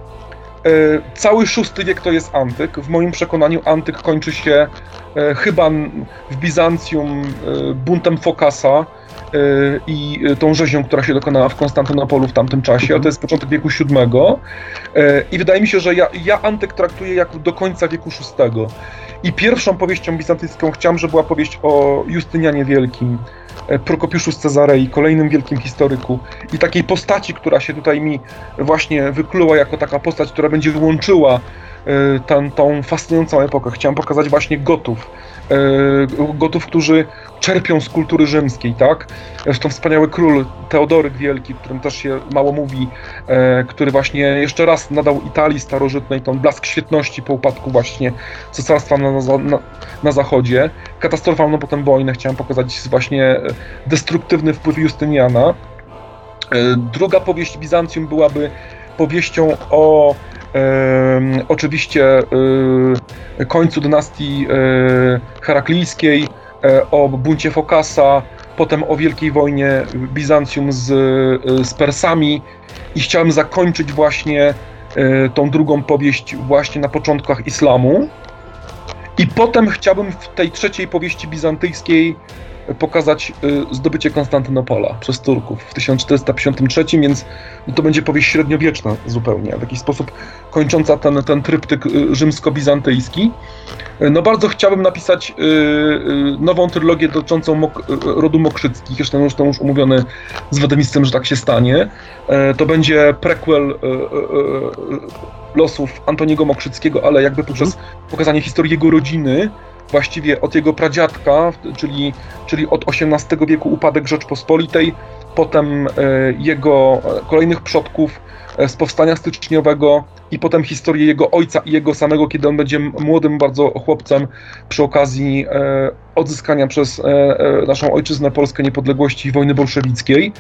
[SPEAKER 2] E, cały VI wiek to jest antyk. W moim przekonaniu antyk kończy się e, chyba w Bizancjum e, buntem Fokasa i tą rzezią, która się dokonała w Konstantynopolu w tamtym czasie, a to jest początek wieku VII. I wydaje mi się, że ja, ja antyk traktuję jak do końca wieku VI. I pierwszą powieścią bizantyjską chciałem, żeby była powieść o Justynianie Wielkim, E, Prokopiuszu z Cezarei, kolejnym wielkim historyku i takiej postaci, która się tutaj mi właśnie wykluła jako taka postać, która będzie łączyła e, tą, tą fascynującą epokę. Chciałem pokazać właśnie Gotów, gotów, którzy czerpią z kultury rzymskiej, tak? Zresztą wspaniały król Teodoryk Wielki, o którym też się mało mówi, e, który właśnie jeszcze raz nadał Italii starożytnej tą blask świetności po upadku właśnie cesarstwa na, na, na zachodzie. Katastrofalną potem wojnę chciałem pokazać właśnie destruktywny wpływ Justyniana. E, druga powieść Bizancjum byłaby powieścią o oczywiście y, końcu dynastii y, heraklijskiej, e, o buncie Fokasa, potem o wielkiej wojnie Bizancjum z, y, z Persami i chciałem zakończyć właśnie tą drugą powieść właśnie na początkach islamu. I potem chciałbym w tej trzeciej powieści bizantyjskiej pokazać y, zdobycie Konstantynopola przez Turków w 1453, więc to będzie powieść średniowieczna zupełnie, w jakiś sposób kończąca ten, ten tryptyk y, rzymsko-bizantyjski. Y, no bardzo chciałbym napisać nową trylogię dotyczącą mok rodu Mokrzyckich, zresztą już, już umówiony z Wodemistym, że tak się stanie. To będzie prequel losów Antoniego Mokrzyckiego, ale jakby poprzez mhm. pokazanie historii jego rodziny, właściwie od jego pradziadka, czyli, czyli od XVIII wieku upadek Rzeczpospolitej, potem jego kolejnych przodków z powstania styczniowego i potem historię jego ojca i jego samego, kiedy on będzie młodym bardzo chłopcem przy okazji odzyskania przez naszą ojczyznę Polskę niepodległości wojny bolszewickiej.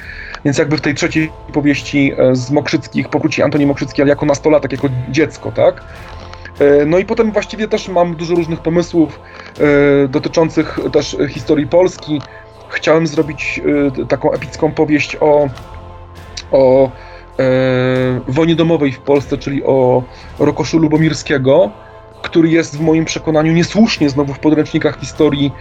[SPEAKER 2] Więc jakby w tej trzeciej powieści z Mokrzyckich powróci Antoni Mokrzycki, ale jako nastolatek, jako dziecko, tak? E, no i potem właściwie też mam dużo różnych pomysłów e, dotyczących też historii Polski. Chciałem zrobić e, taką epicką powieść o, o wojnie domowej w Polsce, czyli o Rokoszu Lubomirskiego, który jest w moim przekonaniu niesłusznie znowu w podręcznikach historii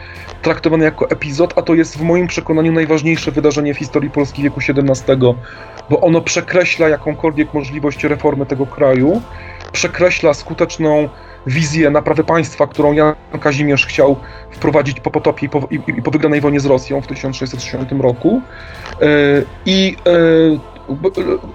[SPEAKER 2] traktowany jako epizod, a to jest w moim przekonaniu najważniejsze wydarzenie w historii Polski wieku XVII, bo ono przekreśla jakąkolwiek możliwość reformy tego kraju przekreśla skuteczną wizję naprawy państwa, którą Jan Kazimierz chciał wprowadzić po potopie i po, i, i po wygranej wojnie z Rosją w 1660 roku. E, I e,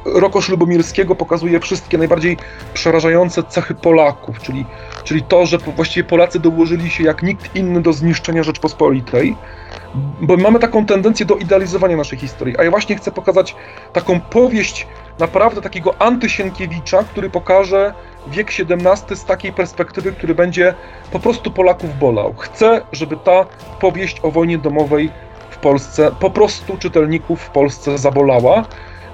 [SPEAKER 2] Rokosz Lubomirskiego pokazuje wszystkie najbardziej przerażające cechy Polaków, czyli, czyli to, że właściwie Polacy dołożyli się jak nikt inny do zniszczenia Rzeczpospolitej, bo mamy taką tendencję do idealizowania naszej historii. A ja właśnie chcę pokazać taką powieść naprawdę takiego antysienkiewicza, który pokaże wiek XVII z takiej perspektywy, który będzie po prostu Polaków bolał. Chcę, żeby ta powieść o wojnie domowej w Polsce po prostu czytelników w Polsce zabolała,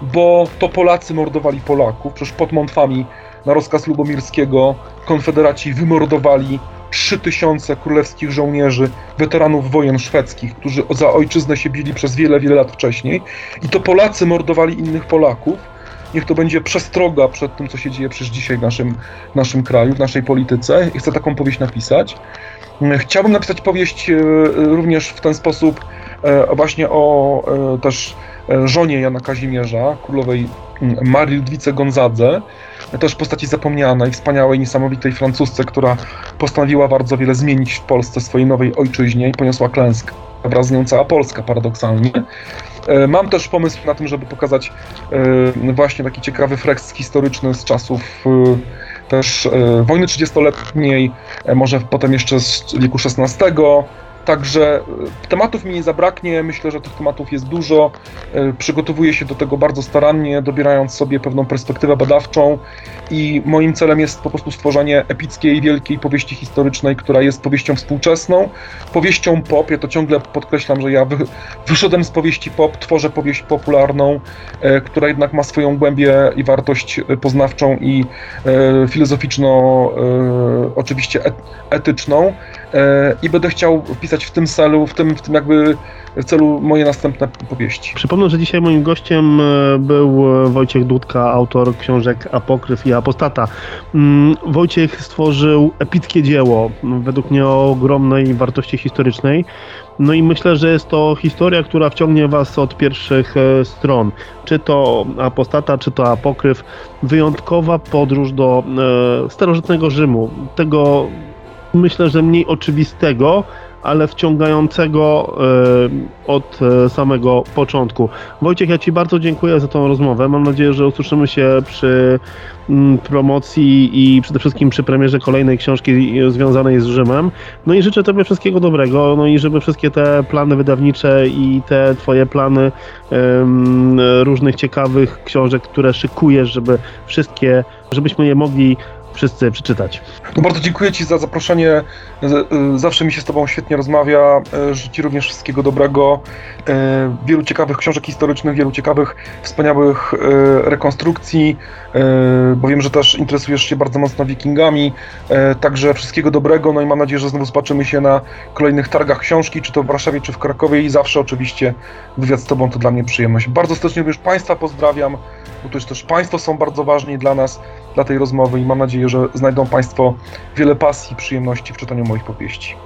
[SPEAKER 2] bo to Polacy mordowali Polaków. Przecież pod Montwami na rozkaz Lubomirskiego konfederaci wymordowali 3000 królewskich żołnierzy, weteranów wojen szwedzkich, którzy za ojczyznę się bili przez wiele, wiele lat wcześniej. I to Polacy mordowali innych Polaków niech to będzie przestroga przed tym, co się dzieje przecież dzisiaj w naszym, naszym kraju, w naszej polityce. I chcę taką powieść napisać. Chciałbym napisać powieść e, również w ten sposób, e, właśnie o e, też żonie Jana Kazimierza, królowej Marii Ludwice Gonzadze, też postaci zapomnianej, wspaniałej, niesamowitej Francusce, która postanowiła bardzo wiele zmienić w Polsce, swojej nowej ojczyźnie i poniosła klęskę. Wraz z nią cała Polska, paradoksalnie. E, mam też pomysł na tym, żeby pokazać e, właśnie taki ciekawy freks historyczny z czasów e, też wojny 30-letniej, może potem jeszcze z wieku XVI, Także e, tematów mi nie zabraknie, myślę, że tych tematów jest dużo. E, przygotowuję się do tego bardzo starannie, dobierając sobie pewną perspektywę badawczą i moim celem jest po prostu stworzenie epickiej, wielkiej powieści historycznej, która jest powieścią współczesną, powieścią pop. Ja to ciągle podkreślam, że ja wyszedłem z powieści pop, tworzę powieść popularną, e, która jednak ma swoją głębię i wartość poznawczą i filozoficzno, oczywiście etyczną i będę chciał wpisać w tym celu, w tym, w tym jakby celu moje następne powieści.
[SPEAKER 1] Przypomnę, że dzisiaj moim gościem e, był e, Wojciech Dudka, autor książek Apokryf i Apostata. Mm, Wojciech stworzył epickie dzieło, według mnie o ogromnej wartości historycznej. No i myślę, że jest to historia, która wciągnie Was od pierwszych e, stron. Czy to apostata, czy to apokryf. Wyjątkowa podróż do e, starożytnego Rzymu. Tego myślę, że mniej oczywistego, ale wciągającego e, od e, samego początku. Wojciech, ja Ci bardzo dziękuję za tą rozmowę. Mam nadzieję, że usłyszymy się przy mm, promocji i przede wszystkim przy premierze kolejnej książki związanej z Rzymem. No i życzę Tobie wszystkiego dobrego, no i żeby wszystkie te plany wydawnicze i te Twoje plany um, różnych ciekawych książek, które szykujesz, żeby wszystkie, żebyśmy je mogli wszyscy przeczytać.
[SPEAKER 2] No bardzo dziękuję Ci za zaproszenie. Zawsze mi się z Tobą świetnie rozmawia. Życzę Ci również wszystkiego dobrego. E, wielu ciekawych książek historycznych, wielu ciekawych, wspaniałych rekonstrukcji, bo wiem, że też interesujesz się bardzo mocno wikingami. Także wszystkiego dobrego. No i mam nadzieję, że znowu zobaczymy się na kolejnych targach książki, czy to w Warszawie, czy w Krakowie. I zawsze oczywiście wywiad z Tobą to dla mnie przyjemność. Bardzo serdecznie również Państwa pozdrawiam bo to też Państwo są bardzo ważni dla nas, dla tej rozmowy i mam nadzieję, że znajdą Państwo wiele pasji i przyjemności w czytaniu moich powieści.